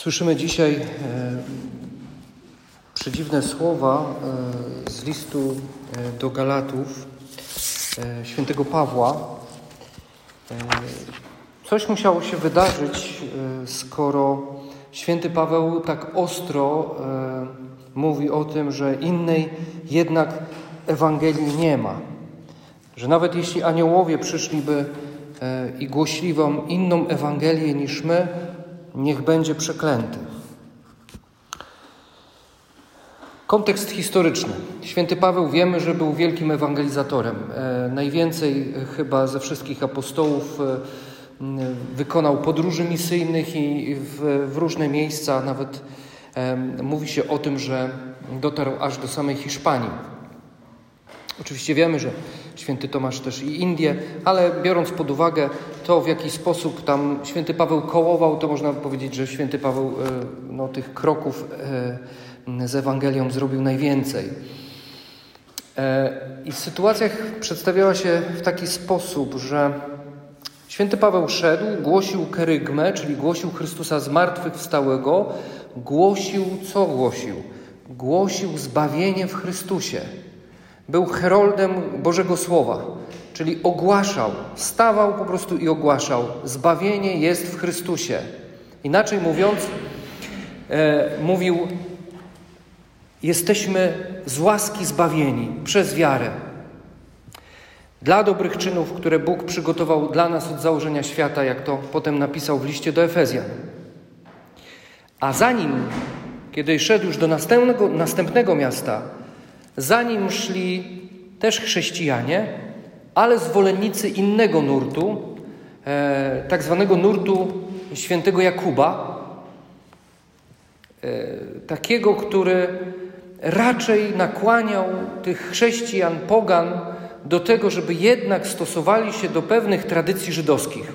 Słyszymy dzisiaj e, przedziwne słowa e, z listu e, do Galatów świętego Pawła. Coś musiało się wydarzyć, skoro święty Paweł tak ostro mówi o tym, że innej jednak Ewangelii nie ma. Że nawet jeśli aniołowie przyszliby i głosili wam inną Ewangelię niż my, niech będzie przeklęty. Kontekst historyczny. Święty Paweł wiemy, że był wielkim ewangelizatorem. E, najwięcej chyba ze wszystkich apostołów e, wykonał podróży misyjnych i w, różne miejsca. Nawet e, mówi się o tym, że dotarł aż do samej Hiszpanii. Oczywiście wiemy, że święty Tomasz też i Indie, ale biorąc pod uwagę to, w jaki sposób tam święty Paweł kołował, to można powiedzieć, że święty Paweł no, tych kroków z Ewangelią zrobił najwięcej. I sytuacja przedstawiała się w taki sposób, że święty Paweł szedł, głosił kerygmę, czyli głosił Chrystusa zmartwychwstałego, głosił, co głosił? Głosił zbawienie w Chrystusie. Był heroldem Bożego Słowa, czyli ogłaszał, stawał po prostu i ogłaszał: Zbawienie jest w Chrystusie. Inaczej mówiąc, e, mówił: Jesteśmy z łaski zbawieni przez wiarę. Dla dobrych czynów, które Bóg przygotował dla nas od założenia świata, jak to potem napisał w liście do Efezjan. A zanim, kiedy szedł już do następnego, następnego miasta, za nim szli też chrześcijanie, ale zwolennicy innego nurtu, e, tak zwanego nurtu świętego Jakuba, e, takiego, który raczej nakłaniał tych chrześcijan, pogan, do tego, żeby jednak stosowali się do pewnych tradycji żydowskich.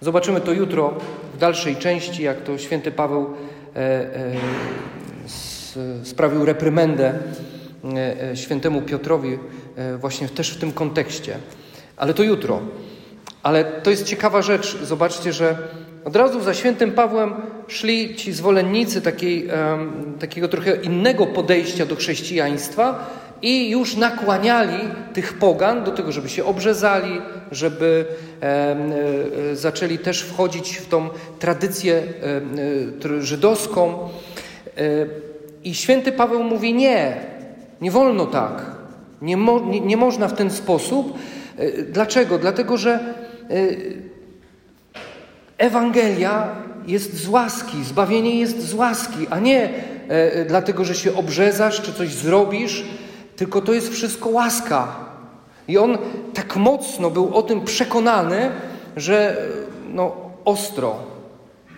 Zobaczymy to jutro w dalszej części, jak to święty Paweł e, e, sprawił reprymendę e, świętemu Piotrowi właśnie też w tym kontekście. Ale to jutro. Ale to jest ciekawa rzecz. Zobaczcie, że od razu za świętym Pawłem szli ci zwolennicy takiej, takiego trochę innego podejścia do chrześcijaństwa i już nakłaniali tych pogan do tego, żeby się obrzezali, żeby zaczęli też wchodzić w tą tradycję żydowską. I święty Paweł mówi: Nie, nie wolno tak. Nie, mo, nie, nie można w ten sposób. Dlaczego? Dlatego, że Ewangelia jest z łaski, zbawienie jest z łaski, a nie dlatego, że się obrzezasz czy coś zrobisz, tylko to jest wszystko łaska. I on tak mocno był o tym przekonany, że no, ostro,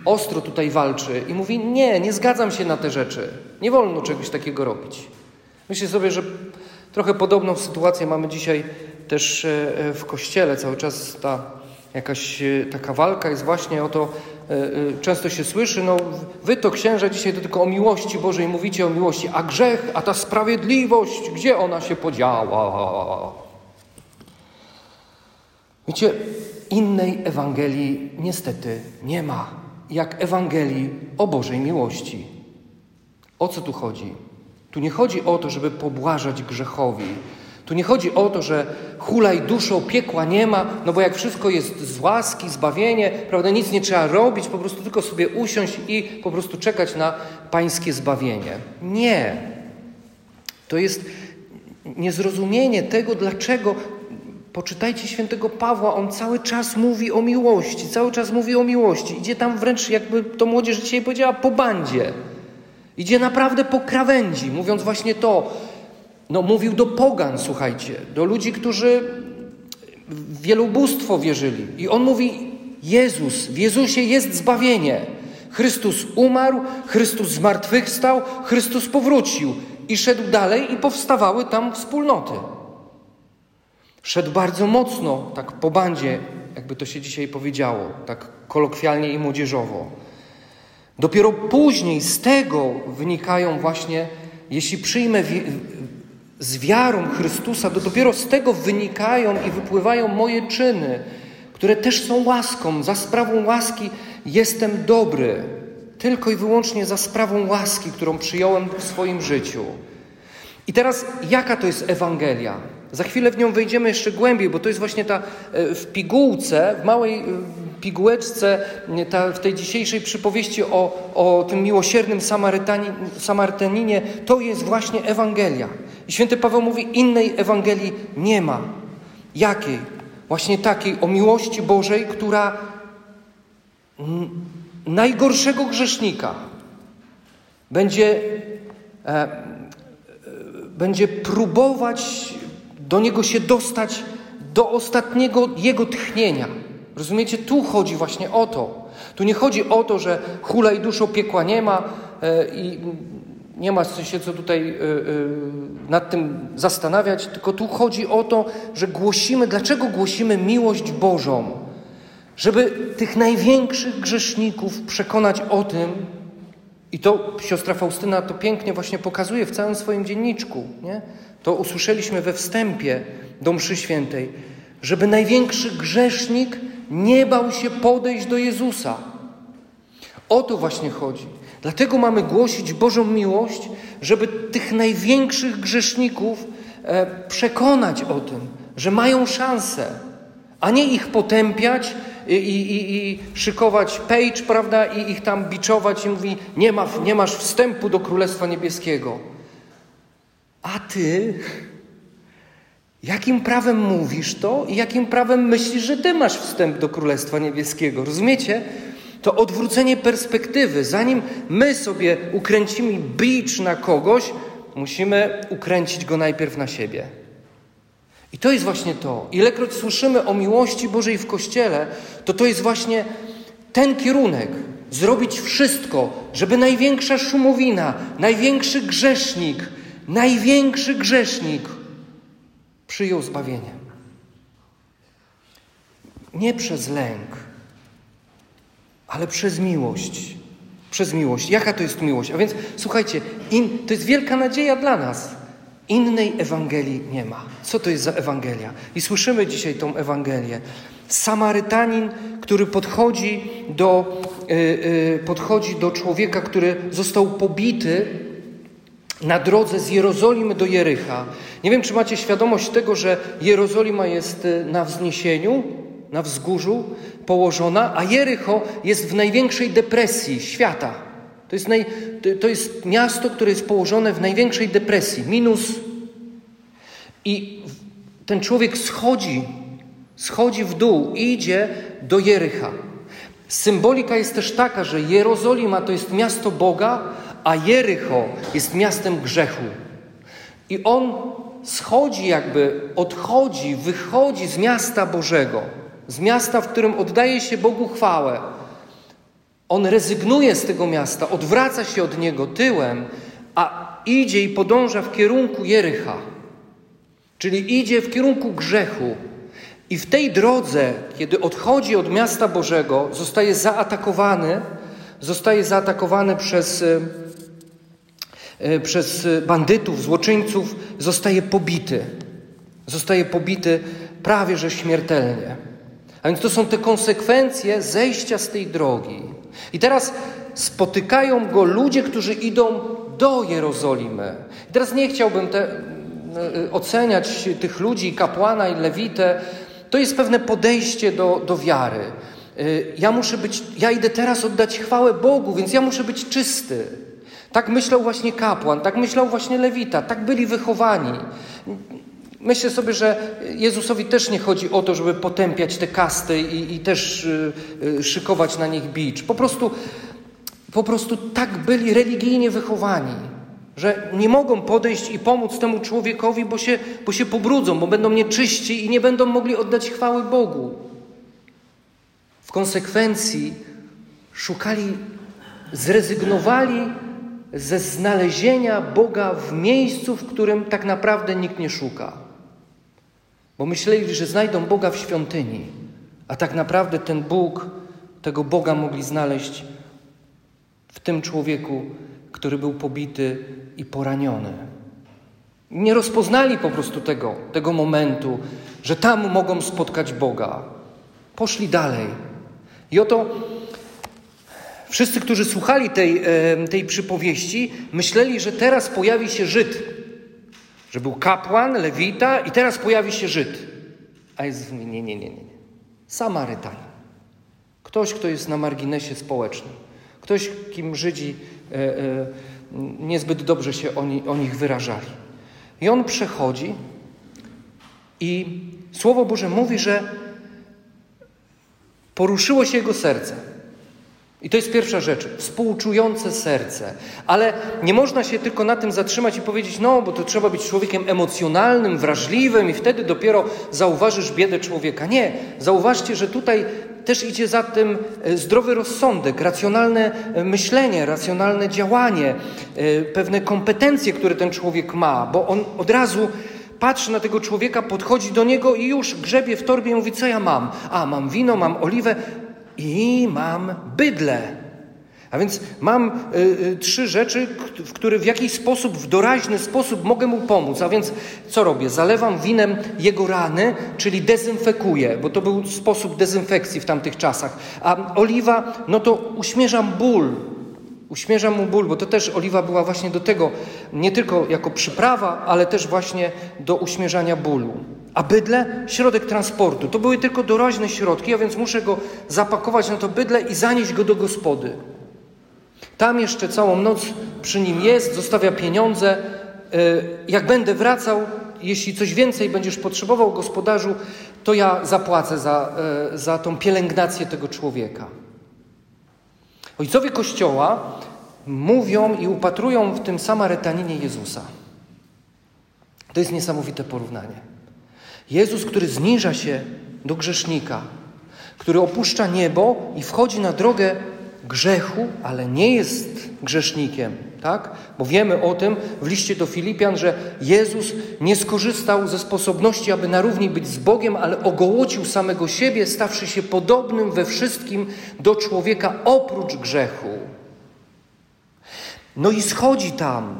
ostro tutaj walczy i mówi: Nie, nie zgadzam się na te rzeczy. Nie wolno czegoś takiego robić. Myślę sobie, że trochę podobną sytuację mamy dzisiaj też w kościele. Cały czas ta jakaś taka walka jest właśnie o to, często się słyszy, no wy to księża dzisiaj to tylko o miłości Bożej mówicie o miłości, a grzech, a ta sprawiedliwość, gdzie ona się podziała? Wiecie, innej Ewangelii niestety nie ma, jak Ewangelii o Bożej miłości. O co tu chodzi? Tu nie chodzi o to, żeby pobłażać grzechowi. Tu nie chodzi o to, że hulaj duszą, piekła nie ma, no bo jak wszystko jest z łaski, zbawienie, prawda, nic nie trzeba robić, po prostu tylko sobie usiąść i po prostu czekać na pańskie zbawienie. Nie. To jest niezrozumienie tego, dlaczego Poczytajcie świętego Pawła, on cały czas mówi o miłości, cały czas mówi o miłości. Idzie tam wręcz, jakby to młodzież dzisiaj powiedziała, po bandzie. Idzie naprawdę po krawędzi, mówiąc właśnie to. No, mówił do pogan, słuchajcie, do ludzi, którzy w wielobóstwo wierzyli. I on mówi: Jezus, w Jezusie jest zbawienie. Chrystus umarł, Chrystus zmartwychwstał, Chrystus powrócił. I szedł dalej, i powstawały tam wspólnoty. Szedł bardzo mocno, tak po bandzie, jakby to się dzisiaj powiedziało, tak kolokwialnie i młodzieżowo. Dopiero później z tego wynikają właśnie, jeśli przyjmę z wiarą Chrystusa, to dopiero z tego wynikają i wypływają moje czyny, które też są łaską. Za sprawą łaski jestem dobry tylko i wyłącznie za sprawą łaski, którą przyjąłem w swoim życiu. I teraz, jaka to jest Ewangelia? Za chwilę w nią wejdziemy jeszcze głębiej, bo to jest właśnie ta e, w pigułce, w małej e, pigułeczce, ta, w tej dzisiejszej przypowieści o, o tym miłosiernym Samarytaninie, to jest właśnie Ewangelia. I święty Paweł mówi, innej Ewangelii nie ma. Jakiej? Właśnie takiej o miłości Bożej, która najgorszego grzesznika będzie, e, będzie próbować do niego się dostać do ostatniego jego tchnienia. Rozumiecie? Tu chodzi właśnie o to. Tu nie chodzi o to, że hula i duszo piekła nie ma e, i nie ma się co tutaj e, e, nad tym zastanawiać, tylko tu chodzi o to, że głosimy, dlaczego głosimy miłość Bożą? Żeby tych największych grzeszników przekonać o tym, i to siostra Faustyna to pięknie właśnie pokazuje w całym swoim dzienniczku, nie? To usłyszeliśmy we wstępie do mszy świętej, żeby największy grzesznik nie bał się podejść do Jezusa. O to właśnie chodzi. Dlatego mamy głosić Bożą miłość, żeby tych największych grzeszników e, przekonać o tym, że mają szansę, a nie ich potępiać i, i, i, szykować page, prawda, i ich tam biczować i mówi, nie, ma, nie masz wstępu do Królestwa Niebieskiego. A ty Jakim prawem mówisz to i jakim prawem myślisz, że ty masz wstęp do Królestwa Niebieskiego? Rozumiecie? To odwrócenie perspektywy. Zanim my sobie ukręcimy bicz na kogoś, musimy ukręcić go najpierw na siebie. I to jest właśnie to. Ilekroć słyszymy o miłości Bożej w Kościele, to to jest właśnie ten kierunek. Zrobić wszystko, żeby największa szumowina, największy grzesznik, największy grzesznik przyjął zbawienie. Nie przez lęk, ale przez miłość. Przez miłość. Jaka to jest miłość? A więc słuchajcie, in, to jest wielka nadzieja dla nas. Innej Ewangelii nie ma. Co to jest za Ewangelia? I słyszymy dzisiaj tą Ewangelię. Samarytanin, który podchodzi do, yy, yy, podchodzi do człowieka, który został pobity na drodze z Jerozolimy do Jericha. Nie wiem, czy macie świadomość tego, że Jerozolima jest y, na wzniesieniu, na wzgórzu położona, a Jericho jest w największej depresji świata. To jest, naj, to jest miasto, które jest położone w największej depresji, minus. I ten człowiek schodzi, schodzi w dół i idzie do Jericha. Symbolika jest też taka, że Jerozolima to jest miasto Boga, a Jericho jest miastem grzechu. I on schodzi, jakby odchodzi, wychodzi z miasta Bożego, z miasta, w którym oddaje się Bogu chwałę. On rezygnuje z tego miasta, odwraca się od niego tyłem, a idzie i podąża w kierunku Jericha, czyli idzie w kierunku grzechu. I w tej drodze, kiedy odchodzi od miasta Bożego, zostaje zaatakowany, zostaje zaatakowany przez E, przez bandytów, złoczyńców, zostaje pobity. Zostaje pobity prawie że śmiertelnie. A więc to są te konsekwencje zejścia z tej drogi. I teraz spotykają go ludzie, którzy idą do Jerozolimy. I teraz nie chciałbym te, e, oceniać tych ludzi, kapłana i lewitę. To jest pewne podejście do, do wiary. E, ja muszę być, ja idę teraz oddać chwałę Bogu, więc ja muszę być czysty. Tak myślał właśnie kapłan, tak myślał właśnie lewita, tak byli wychowani. Myślę sobie, że Jezusowi też nie chodzi o to, żeby potępiać te kasty i, i też y, szykować na nich bicz. Po prostu, po prostu tak byli religijnie wychowani, że nie mogą podejść i pomóc temu człowiekowi, bo się, bo się pobrudzą, bo będą nieczyści i nie będą mogli oddać chwały Bogu. W konsekwencji szukali, zrezygnowali ze znalezienia Boga w miejscu, w którym tak naprawdę nikt nie szuka. Bo myśleli, że znajdą Boga w świątyni, a tak naprawdę ten Bóg, tego Boga mogli znaleźć w tym człowieku, który był pobity i poraniony. Nie rozpoznali po prostu tego, tego momentu, że tam mogą spotkać Boga. Poszli dalej. I oto Wszyscy, którzy słuchali tej, tej przypowieści, myśleli, że teraz pojawi się Żyd. Że był kapłan, lewita i teraz pojawi się Żyd. A jest nie, nie, nie, nie. nie. Samarytanin. Ktoś, kto jest na marginesie społecznym. Ktoś, kim Żydzi e, e, niezbyt dobrze się o nich wyrażali. I on przechodzi i Słowo Boże mówi, że poruszyło się jego serce. I to jest pierwsza rzecz, współczujące serce. Ale nie można się tylko na tym zatrzymać i powiedzieć, no, bo to trzeba być człowiekiem emocjonalnym, wrażliwym i wtedy dopiero zauważysz biedę człowieka. Nie, zauważcie, że tutaj też idzie za tym e, zdrowy rozsądek, racjonalne e, myślenie, racjonalne działanie, e, pewne kompetencje, które ten człowiek ma, bo on od razu patrzy na tego człowieka, podchodzi do niego i już grzebie w torbie i mówi, co ja mam? A, mam wino, mam oliwę i mam bydlę. A więc mam y, y, trzy rzeczy, w które w jakiś sposób, w doraźny sposób mogę mu pomóc. A więc co robię? Zalewam winem jego rany, czyli dezynfekuję, bo to był sposób dezynfekcji w tamtych czasach. A oliwa, no to uśmierzam ból. Uśmierzam mu ból, bo to też oliwa była właśnie do tego, nie tylko jako przyprawa, ale też właśnie do uśmierzania bólu. A bydle środek transportu. To były tylko doraźne środki, a więc muszę go zapakować na to bydle i zanieść go do gospody. Tam jeszcze całą noc przy nim jest, zostawia pieniądze. E, jak będę wracał, jeśli coś więcej będziesz potrzebował, gospodarzu, to ja zapłacę za, e, za tą pielęgnację tego człowieka. Ojcowie Kościoła mówią i upatrują w tym Samarytaninie Jezusa. To jest niesamowite porównanie. Jezus, który zniża się do grzesznika, który opuszcza niebo i wchodzi na drogę grzechu, ale nie jest grzesznikiem, tak? Bo wiemy o tym w liście do Filipian, że Jezus nie skorzystał ze sposobności, aby na równi być z Bogiem, ale ogołocił samego siebie, stawszy się podobnym we wszystkim do człowieka oprócz grzechu. No i schodzi tam,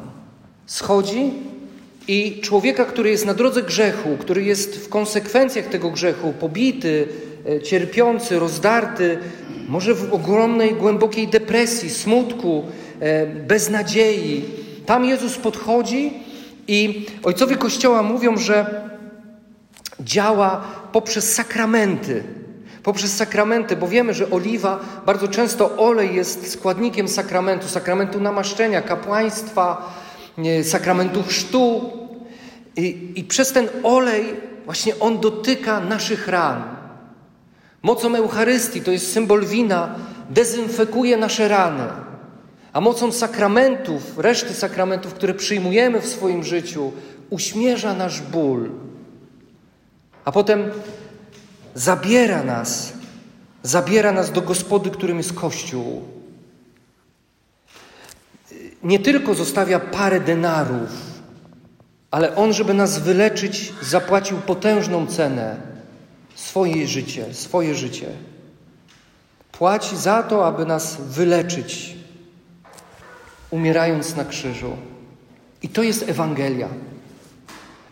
schodzi i człowieka, który jest na drodze grzechu, który jest w konsekwencjach tego grzechu pobity, e, cierpiący, rozdarty, może w ogromnej, głębokiej depresji, smutku, e, beznadziei. Tam Jezus podchodzi i ojcowie Kościoła mówią, że działa poprzez sakramenty. Poprzez sakramenty, bo wiemy, że oliwa, bardzo często olej jest składnikiem sakramentu, sakramentu namaszczenia, kapłaństwa, sakramentu chrztu. I, I przez ten olej właśnie on dotyka naszych ran. Mocą Eucharystii, to jest symbol wina, dezynfekuje nasze rany. A mocą sakramentów, reszty sakramentów, które przyjmujemy w swoim życiu, uśmierza nasz ból. A potem zabiera nas, zabiera nas do gospody, którym jest Kościół. Nie tylko zostawia parę denarów, ale On, żeby nas wyleczyć, zapłacił potężną cenę swoje życie, swoje życie. Płaci za to, aby nas wyleczyć, umierając na krzyżu. I to jest Ewangelia.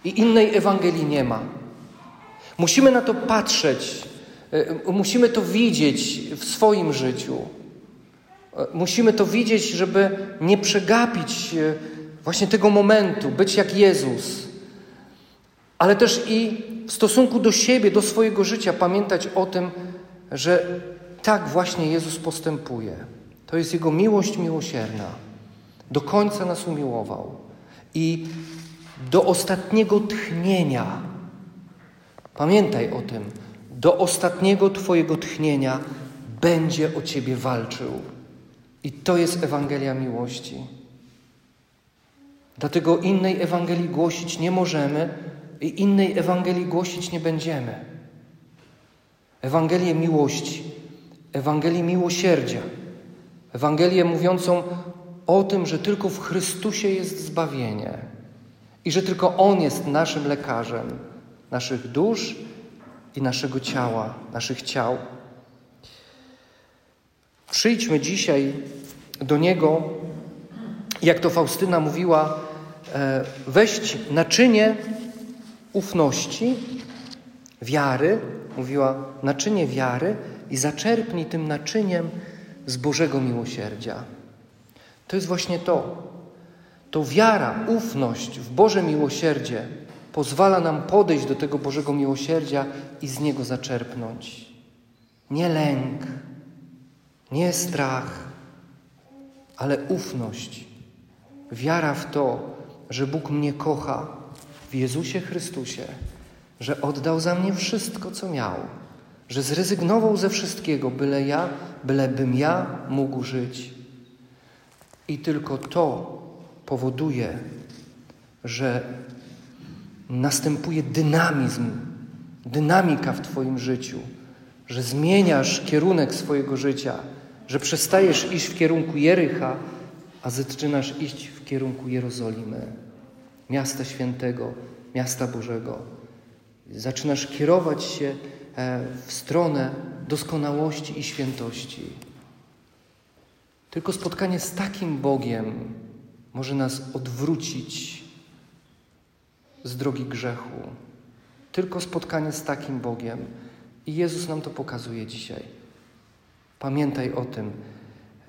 I innej Ewangelii nie ma. Musimy na to patrzeć, e, musimy to widzieć w swoim życiu. Musimy to widzieć, żeby nie przegapić e, właśnie tego momentu, być jak Jezus, ale też i w stosunku do siebie, do swojego życia pamiętać o tym, że tak właśnie Jezus postępuje. To jest Jego miłość miłosierna. Do końca nas umiłował. I do ostatniego tchnienia, pamiętaj o tym, do ostatniego Twojego tchnienia będzie o Ciebie walczył. I to jest Ewangelia miłości. Dlatego innej Ewangelii głosić nie możemy, i innej Ewangelii głosić nie będziemy. Ewangelię miłości, Ewangelię miłosierdzia, Ewangelię mówiącą o tym, że tylko w Chrystusie jest zbawienie i że tylko On jest naszym lekarzem naszych dusz i naszego ciała, naszych ciał. Przyjdźmy dzisiaj do Niego, jak to Faustyna mówiła, e, weź naczynie ufności, wiary, mówiła naczynie wiary i zaczerpnij tym naczyniem z Bożego miłosierdzia. To jest właśnie to. To wiara, ufność w Boże miłosierdzie pozwala nam podejść do tego Bożego miłosierdzia i z niego zaczerpnąć. Nie lęk, nie strach, ale ufność. Wiara w to, że Bóg mnie kocha w Jezusie Chrystusie, że oddał za mnie wszystko, co miał, że zrezygnował ze wszystkiego, byle ja, bylebym ja mógł żyć. I tylko to powoduje, że następuje dynamizm, dynamika w Twoim życiu, że zmieniasz kierunek swojego życia, że przestajesz iść w kierunku Jericha, a zaczynasz iść w kierunku Jerozolimy, miasta świętego, miasta Bożego. Zaczynasz kierować się e, w stronę doskonałości i świętości. Tylko spotkanie z takim Bogiem może nas odwrócić z drogi grzechu. Tylko spotkanie z takim Bogiem. I Jezus nam to pokazuje dzisiaj. Pamiętaj o tym.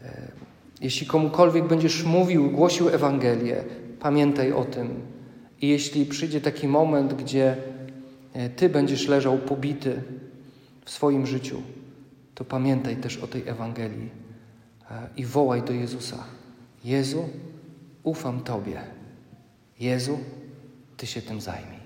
E, jeśli komukolwiek będziesz mówił, głosił Ewangelię, pamiętaj o tym. I jeśli przyjdzie taki moment, gdzie e, Ty będziesz leżał pobity w swoim życiu, to pamiętaj też o tej Ewangelii e, i wołaj do Jezusa. Jezu, ufam Tobie. Jezu, Ty się tym zajmij.